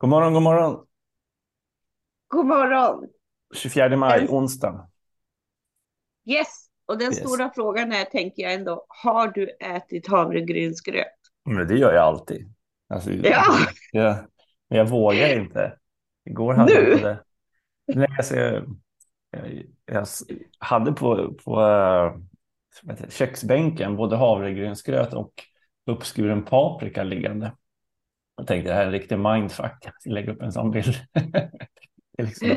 God morgon, god morgon. God morgon. 24 maj, En- onsdag. Yes, och den Yes. stora frågan är, tänker jag ändå, har du ätit havregrynsgröt? Men det gör jag alltid. Alltså, Ja. jag, men jag vågar inte. Igår hade Nu? jag både... Nej, alltså, jag, jag, jag hade på, på äh, köksbänken både havregrynsgröt och uppskuren paprika liggande. Jag tänkte det här är en riktig mindfuck. Jag lägga upp en sån bild. det är liksom.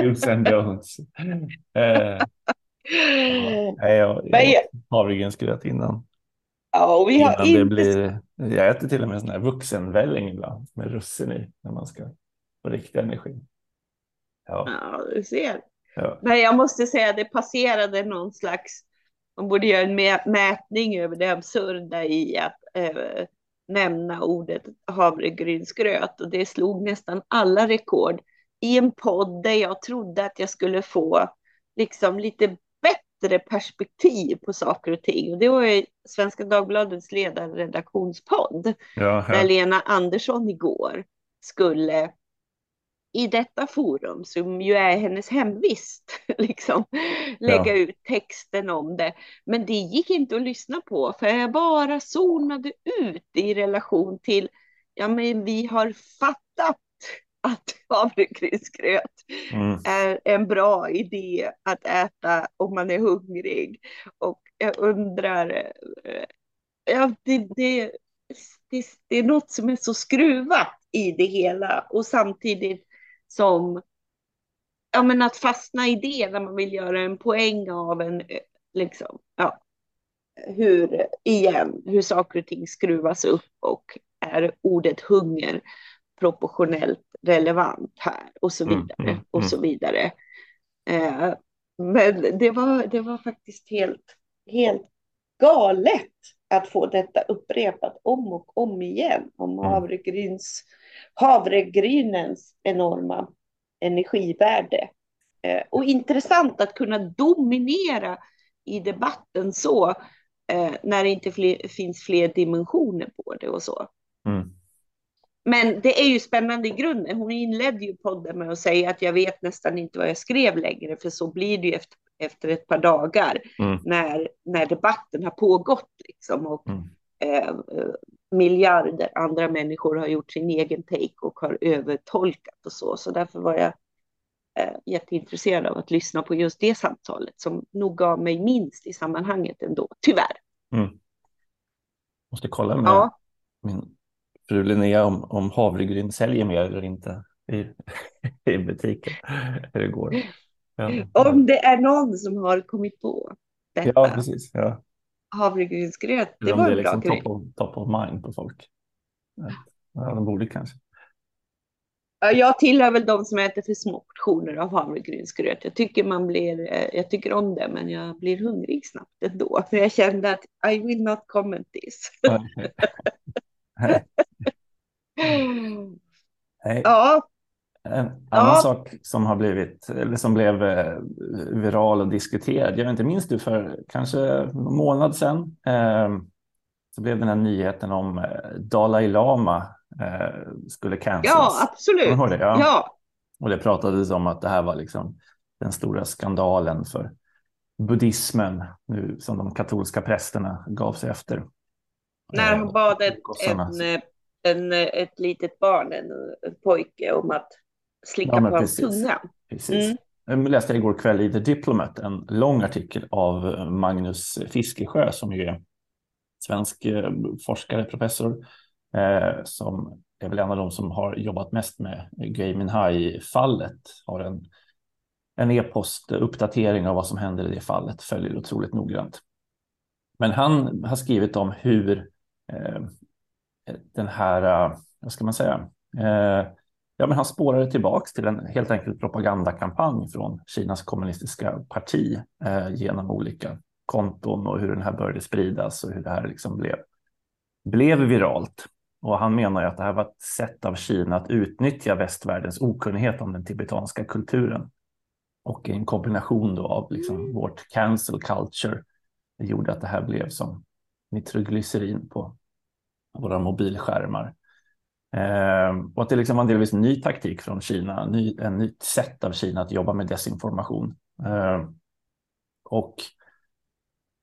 Do's and don'ts. Eh, jag, jag havregrynsgröt innan. Ja, vi har Innan det blir, jag äter till och med sån här vuxenvälling ibland med russin i när man ska få riktig energi. Ja, Ja, du ser. ja. Men jag måste säga, det passerade någon slags... Man borde göra en mä- mätning över det absurda i att eh, nämna ordet havregrynsgröt. Och det slog nästan alla rekord i en podd där jag trodde att jag skulle få liksom lite bättre perspektiv på saker och ting. Och det var ju Svenska Dagbladets ledarredaktionspodd ja, där ja. Lena Andersson igår skulle i detta forum, som ju är hennes hemvist, liksom, lägga ut texten om det. Men det gick inte att lyssna på, för jag bara zonade ut i relation till, ja men vi har fattat att havregrynsgröt Mm. är en bra idé att äta om man är hungrig. Och jag undrar, eh, ja, det, det, det, det är något som är så skruvat i det hela och samtidigt som ja, men att fastna i det när man vill göra en poäng av en, eh, liksom, ja, hur, igen, hur saker och ting skruvas upp och är ordet hunger proportionellt relevant här och så Mm, vidare mm, och mm. så vidare. Eh, men det var, det var faktiskt helt, helt galet att få detta upprepat om och om igen om Mm. havregryns, havregrynens enorma energivärde. Eh, och intressant att kunna dominera i debatten så eh, när det inte fler, finns fler dimensioner på det och så. Mm. Men det är ju spännande i grunden. Hon inledde ju podden med att säga att jag vet nästan inte vad jag skrev längre, för så blir det ju efter, efter ett par dagar Mm. när, när debatten har pågått liksom och Mm. eh, miljarder andra människor har gjort sin egen take och har övertolkat och så. Så därför var jag eh, jätteintresserad av att lyssna på just det samtalet som nog gav mig minst i sammanhanget ändå, tyvärr. Mm. Måste kolla med Ja, min fru Linnea om, om havregryn säljer mer eller inte i, i butiken. Hur det går. Ja, om det är någon som har kommit på detta. ja precis. Ja. havregrynsgröt, det var en bra liksom grej. top of, top of mind på folk. Ja, de borde kanske. Ja, Jag tillhör väl de som äter för små portioner av havregrynsgröt. Jag tycker man blir, eh, jag tycker om det, men jag blir hungrig snabbt ändå. För jag kände att I will not comment this. Nej, nej. Ja, En annan Ja. sak som har blivit, eller som blev eh, viral och diskuterad, jag vet inte, minns du för kanske en månad sedan eh, så blev den här nyheten om eh, Dalai Lama eh, skulle ja, cancelas. Kommer absolut. det? Ja. Ja, Och det pratades om att det här var liksom den stora skandalen för buddhismen nu som de katolska prästerna gav sig efter. när Eh, han bad ett, en, eh, en, ett litet barn, en, en pojke, om att slicka Ja, på hans tunga. Precis. Mm. Jag läste igår kväll i The Diplomat en lång artikel av Magnus Fiskesjö som ju är svensk eh, forskare, professor, eh, som är väl en av de som har jobbat mest med Gui Minhai-fallet. Har en, en e-post-uppdatering av vad som händer i det fallet, följer otroligt noggrant. Men han har skrivit om hur eh, den här, eh, vad ska man säga, eh, Ja, men han spårade tillbaks till en helt enkelt propagandakampanj från Kinas kommunistiska parti eh, genom olika konton och hur den här började spridas och hur det här liksom blev, blev viralt. Och han menar ju att det här var ett sätt av Kina att utnyttja västvärldens okunnighet om den tibetanska kulturen. Och en kombination då av liksom vårt cancel culture gjorde att det här blev som nitroglycerin på våra mobilskärmar. Eh, och att det liksom var en delvis ny taktik från Kina, ny, en nytt sätt av Kina att jobba med desinformation. Eh, och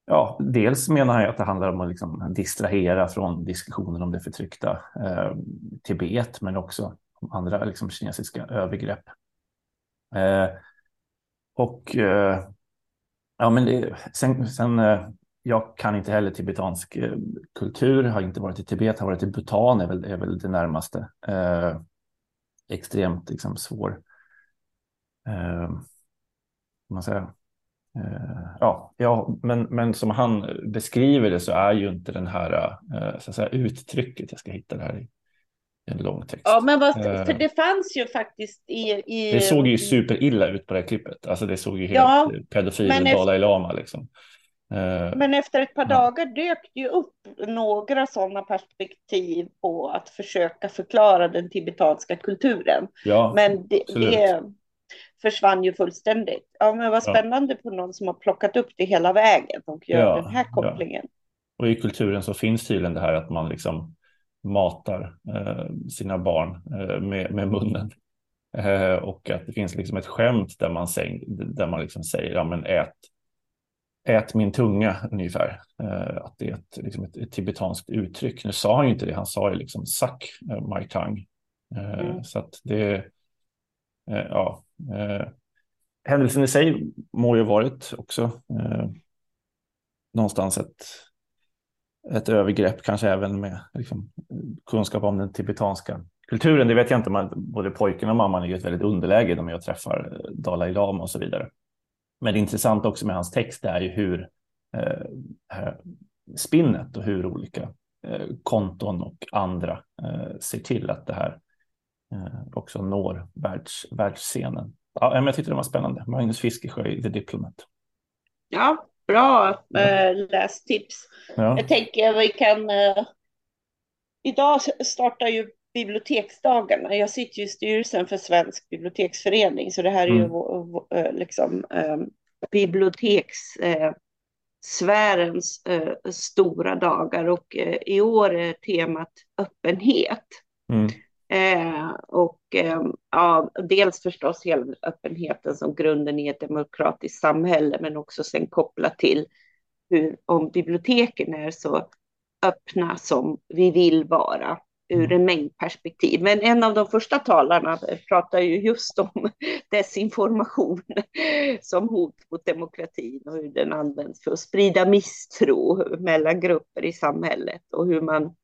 ja, dels menar jag att det handlar om att liksom distrahera från diskussionen om det förtryckta eh, Tibet, men också om andra liksom, kinesiska övergrepp. Eh, och eh, ja, men det, sen, sen eh, jag kan inte heller tibetansk eh, kultur, har inte varit i Tibet, har varit i Bhutan, är väl, är väl det närmaste. Eh, extremt liksom, svår, eh, man säga. Eh, ja, ja men, men som han beskriver det så är ju inte den här eh, så att säga, uttrycket, jag ska hitta det här i en lång text. Ja, men vad, för eh, det fanns ju faktiskt i, i... Det såg ju superilla ut på det här klippet. Alltså det såg ju helt ja, pedofil Dalai Lama liksom. Eh, Men efter ett par dagar dök det ju upp några sådana perspektiv på att försöka förklara den tibetanska kulturen. Ja, Men det, det, försvann ju fullständigt. Ja, men vad spännande ja. på någon som har plockat upp det hela vägen och gör ja, den här kopplingen. Ja. Och i kulturen så finns tydligen det här att man liksom matar eh, sina barn eh, med, med munnen. Eh, och att det finns liksom ett skämt där man, säng, där man liksom säger ja, men ät ät min tunga ungefär. Eh, att det är ett, liksom ett, ett, tibetanskt uttryck. Nu sa han ju inte det, han sa ju liksom suck uh, my tongue. Eh, mm. Så att det, eh, ja. Eh, händelsen i sig må ju varit också eh, någonstans ett, ett övergrepp, kanske även med liksom, kunskap om den tibetanska kulturen. Det vet jag inte, men både pojken och mamman är ju ett väldigt underläge när jag träffar Dalai Lama och så vidare. Men det intressanta också med hans text är ju hur eh, spinnet och hur olika eh, konton och andra eh, ser till att det här eh, också når världs, världsscenen. Ja, men jag tyckte det var spännande. Magnus Fiskesjö i The Diplomat. Ja, bra eh, lästips. Ja. Jag tänker vi kan... Eh, idag startar ju biblioteksdagarna. Jag sitter ju i styrelsen för Svensk biblioteksförening, så det här är mm. ju eh, liksom eh, bibliotekssfärens eh, eh, stora dagar och eh, i år är temat öppenhet. Mm. Eh, och ja, dels förstås hela öppenheten som grunden i ett demokratiskt samhälle, men också sen kopplat till hur om biblioteken är så öppna som vi vill vara ur mm. en mängd perspektiv. Men en av de första talarna pratar ju just om desinformation som hot mot demokratin och hur den används för att sprida misstro mellan grupper i samhället och hur man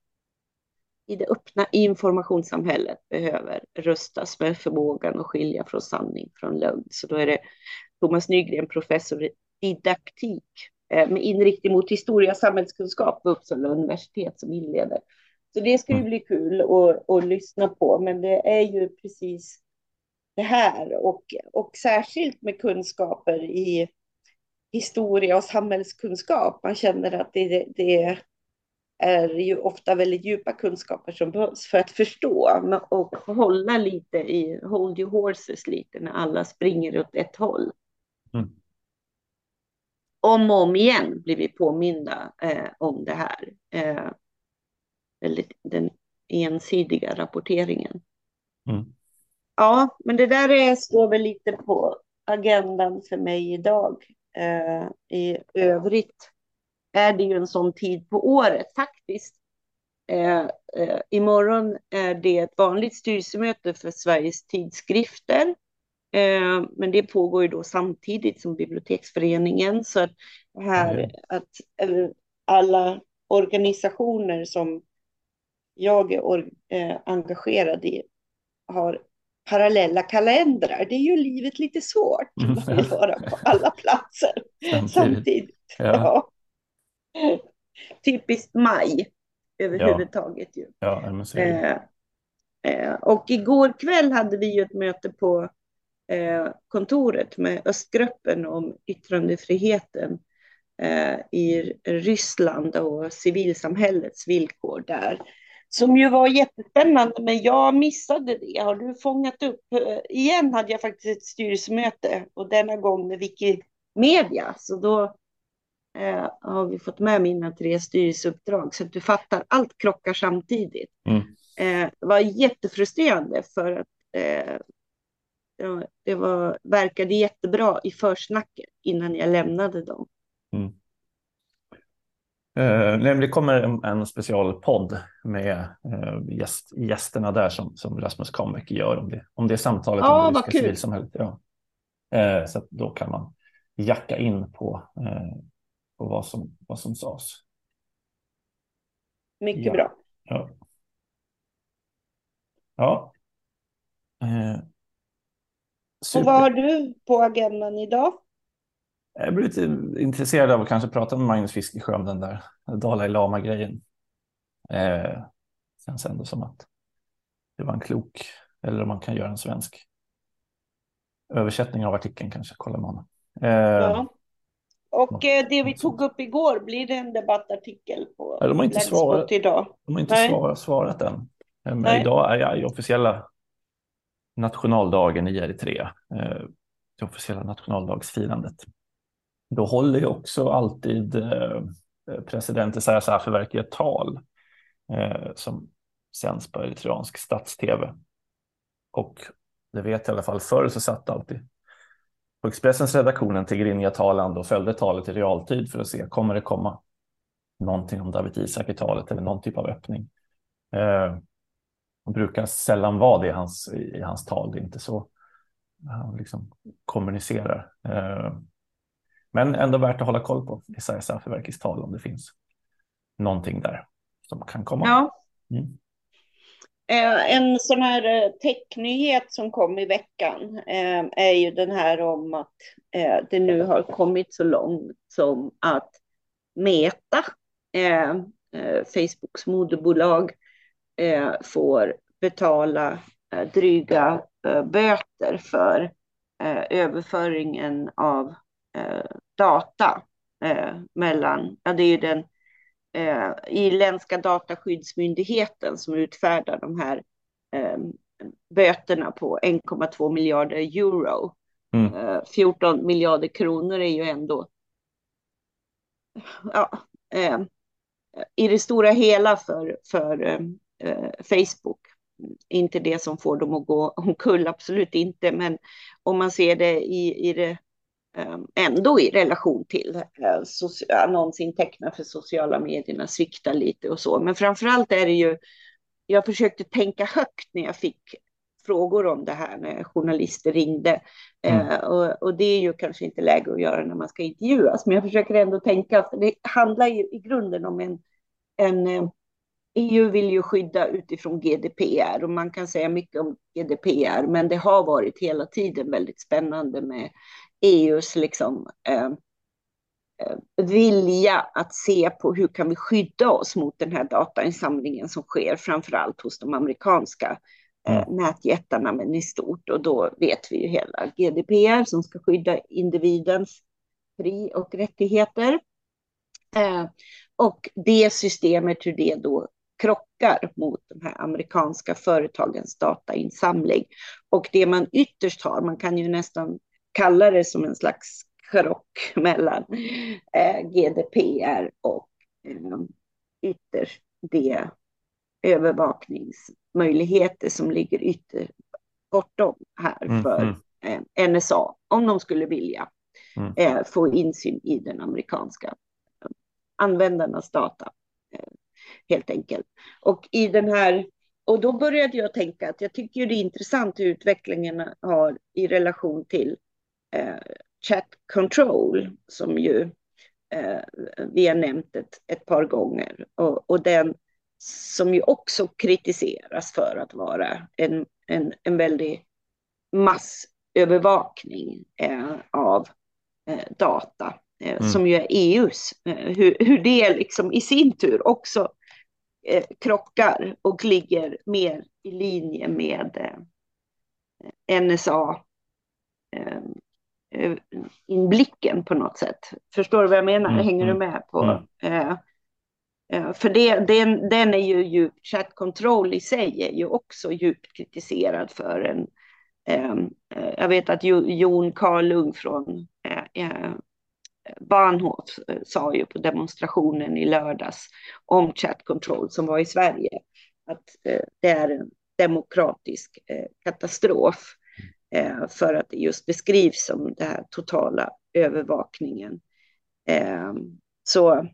i det öppna informationssamhället behöver rustas med förmågan att skilja från sanning från lögn. Så då är det Thomas Nygren, professor i didaktik eh, med inriktning mot historia och samhällskunskap på Uppsala universitet som inleder så det ska ju mm. bli kul att, att lyssna på, men det är ju precis det här och, och särskilt med kunskaper i historia och samhällskunskap. Man känner att det, det är ju ofta väldigt djupa kunskaper som behövs för att förstå och hålla lite i, hold your horses lite när alla springer åt ett håll. Mm. Om och om igen blir vi påminda eh, om det här. Eh, väldigt, den ensidiga rapporteringen. Mm. Ja, men det där är, står väl lite på agendan för mig idag. Eh, I övrigt är det ju en sån tid på året faktiskt. Eh, eh, imorgon är det ett vanligt styrelsemöte för Sveriges tidskrifter. Eh, men det pågår ju då samtidigt som biblioteksföreningen. Så att, här, mm. att alla organisationer som jag är eh, engagerad i har parallella kalendrar. Det är ju livet lite svårt. Man vill vara på alla platser samtidigt. samtidigt. Ja. Ja. Typiskt maj överhuvudtaget. Ja. Ju. Ja, eh, eh, och igår kväll hade vi ju ett möte på eh, kontoret med Östgruppen om yttrandefriheten eh, i Ryssland och civilsamhällets villkor där som ju var jättespännande, men jag missade det. Har du fångat upp? Eh, igen hade jag faktiskt ett styrelsemöte och denna gång med Wikimedia, så då eh, har vi fått med mina tre styrelseuppdrag så att du fattar, allt krockar samtidigt. Mm. eh, var jättefrustrerande för att eh, det var, verkade jättebra i försnacket innan jag lämnade dem. Mm. Eh, det kommer en, en specialpodd med eh, gäst, gästerna där som, som Rasmus Kahnbäck gör om det, om det samtalet. Ja, om det vad kul. Ja. Eh, så då kan man jacka in på, eh, på vad, som, vad som sades. Mycket ja. bra. Ja. ja. Eh, och vad har du på agendan idag? Jag blir lite intresserad av att kanske prata med Magnus Fiskesjö om den där Dalai Lama-grejen. Eh, känns ändå som att det var en klok, eller om man kan göra en svensk översättning av artikeln kanske, kolla med honom. Eh, ja. Och eh, det vi tog upp igår, blir det en debattartikel på ja, de har inte svarat, idag? De har inte svarat, svarat än. Eh, men idag är jag i officiella nationaldagen i Eritrea, eh, det officiella nationaldagsfirandet. Då håller ju också alltid eh, president Isaias Afewerki ett tal eh, som sänds på eritreansk stats-tv. Och det vet jag i alla fall förr så satt alltid på Expressens redaktionen tigrinja talande och följde talet i realtid för att se kommer det komma någonting om David Isak i talet eller någon typ av öppning. Eh, det brukar sällan vara det i hans, i hans tal, det är inte så han liksom kommunicerar. Eh, men ändå värt att hålla koll på Isaiah Safiverkis tal om det finns någonting där som kan komma. Ja. Mm. Eh, en sån här eh, technyhet som kom i veckan eh, är ju den här om att det nu har kommit så långt som att Meta, Facebooks moderbolag, får betala dryga böter för överföringen av data mellan, ja det är ju den eh, irländska dataskyddsmyndigheten som utfärdar de här eh, böterna på 1,2 miljarder euro. Mm. Eh, 14 miljarder kronor är ju ändå ja, eh, i det stora hela för, för eh, Facebook. Inte det som får dem att gå omkull, absolut inte, men om man ser det i, i det ändå i relation till eh, annonsintäkterna för sociala medierna sviktar lite och så. Men framför allt är det ju, jag försökte tänka högt när jag fick frågor om det här när journalister ringde. Mm. Eh, och, och, det är ju kanske inte läge att göra när man ska intervjuas, men jag försöker ändå tänka, för det handlar ju i grunden om en, en EU eh, vill ju skydda utifrån GDPR och man kan säga mycket om GDPR, men det har varit hela tiden väldigt spännande med EUs liksom, eh, eh, vilja att se på hur kan vi skydda oss mot den här datainsamlingen som sker framför allt hos de amerikanska eh, mm. nätjättarna men i stort och då vet vi ju hela GDPR som ska skydda individens fri och rättigheter. Eh, och det systemet hur det då krockar mot de här amerikanska företagens datainsamling. Och det man ytterst har, man kan ju nästan kalla det som en slags krock mellan eh, GDPR och eh, ytterst de övervakningsmöjligheter som ligger ytterst bortom här mm, för mm. Eh, NSA, om de skulle vilja mm. eh, få insyn i den amerikanska eh, användarnas data, eh, helt enkelt. Och i den här och då började jag tänka att jag tycker det är intressant hur utvecklingen har i relation till eh, chat control som ju eh, vi har nämnt ett, ett par gånger och, och, den som ju också kritiseras för att vara en, en, en väldig massövervakning eh, av eh, data eh, mm. som ju är EUs, eh, hur, hur det liksom i sin tur också krockar och ligger mer i linje med NSA inblicken på något sätt. Förstår du vad jag menar? Mm, Hänger du mm. med på? Mm. Eh, eh, för det, den, den är ju djupt, chat control i sig är ju också djupt kritiserad för en, eh, eh jag vet att Jon Karlung från eh, Bahnhof sa ju på demonstrationen i lördags om chat control som var i Sverige att eh, det är en demokratisk eh, katastrof eh, Eh, för att det just beskrivs som den här totala övervakningen. Eh, så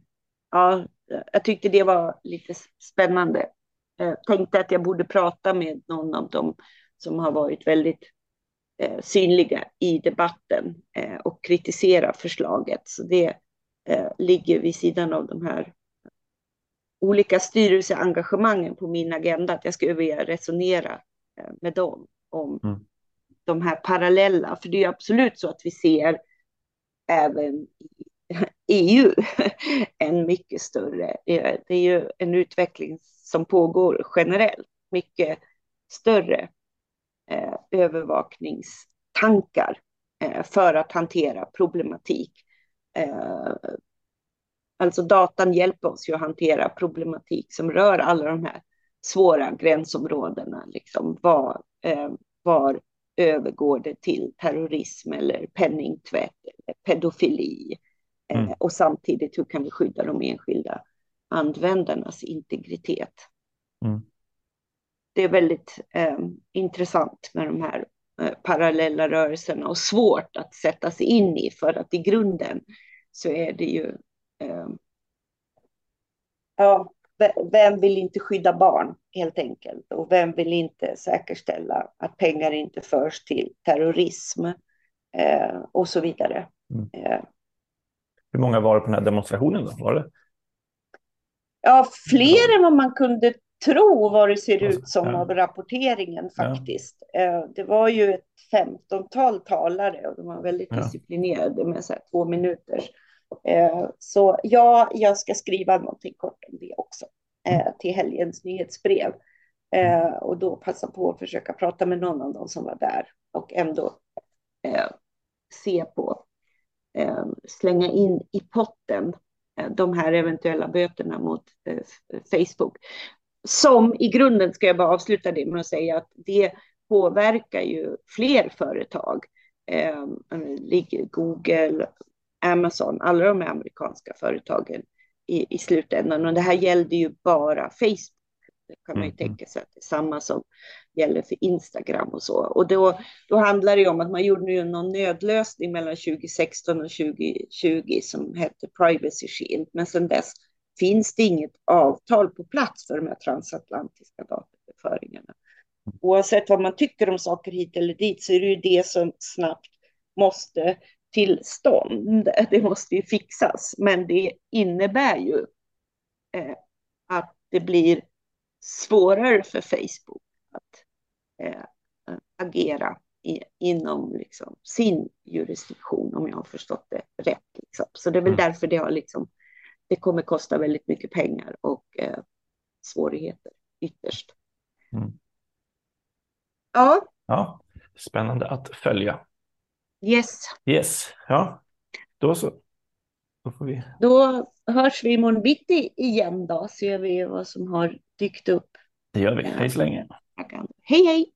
ja, jag tyckte det var lite spännande. Jag tänkte att jag borde prata med någon av dem som har varit väldigt eh, synliga i debatten eh, och kritisera förslaget. Så det eh, ligger vid sidan av de här olika styrelseengagemangen på min agenda, att jag skulle vilja resonera eh, med dem om mm de här parallella, för det är absolut så att vi ser även EU en mycket större, det är ju en utveckling som pågår generellt, mycket större eh, övervakningstankar eh, för att hantera problematik. Eh, alltså datan hjälper oss ju att hantera problematik som rör alla de här svåra gränsområdena. Liksom var, eh, var övergår det till terrorism eller penningtvätt eller pedofili? Eh, mm. Och samtidigt hur kan vi skydda de enskilda användarnas integritet? Mm det är väldigt eh, intressant med de här eh, parallella rörelserna och svårt att sätta sig in i för att i grunden så är det ju eh, ja, vem vill inte skydda barn helt enkelt och vem vill inte säkerställa att pengar inte förs till terrorism eh, och så vidare. Mm. Eh. Hur många var det på den här demonstrationen då? Var det? Ja, fler än vad man kunde tro vad det ser ut som ja. av rapporteringen faktiskt. Ja. Det var ju ett femtontal talare och de var väldigt disciplinerade med så två minuter. Eh, så ja, jag ska skriva någonting kort om det också eh, mm. till helgens nyhetsbrev. Eh. Och då passa på att försöka prata med någon av dem som var där och ändå se på, slänga in i potten de här eventuella böterna mot Facebook som i grunden ska jag bara avsluta det med att säga att det påverkar ju fler företag. Google, Amazon, alla de amerikanska företagen i, i slutändan. Och det här gällde ju bara Facebook. Det kan man ju mm. tänka sig att det är samma som gäller för Instagram och så. Och då, då handlar det om att man gjorde ju någon nödlösning mellan 2016 och 2020 som hette Privacy Shield. Men sedan dess finns det inget avtal på plats för de här transatlantiska dataöverföringarna. Oavsett vad man tycker om saker hit eller dit så är det ju det som snabbt måste till stånd. Det måste ju fixas, men det innebär ju eh, att det blir svårare för Facebook att eh, agera i, inom liksom, sin jurisdiktion, om jag har förstått det rätt. Liksom. Så det är väl mm. därför det har liksom det kommer kosta väldigt mycket pengar och eh, svårigheter ytterst. Mm. Ja. ja. Spännande att följa. Yes. Yes, ja. Då så. Då, får vi... då hörs vi imorgon bitti igen då, ser vi vad som har dykt upp. Det gör vi. Hej så länge. Hej hej.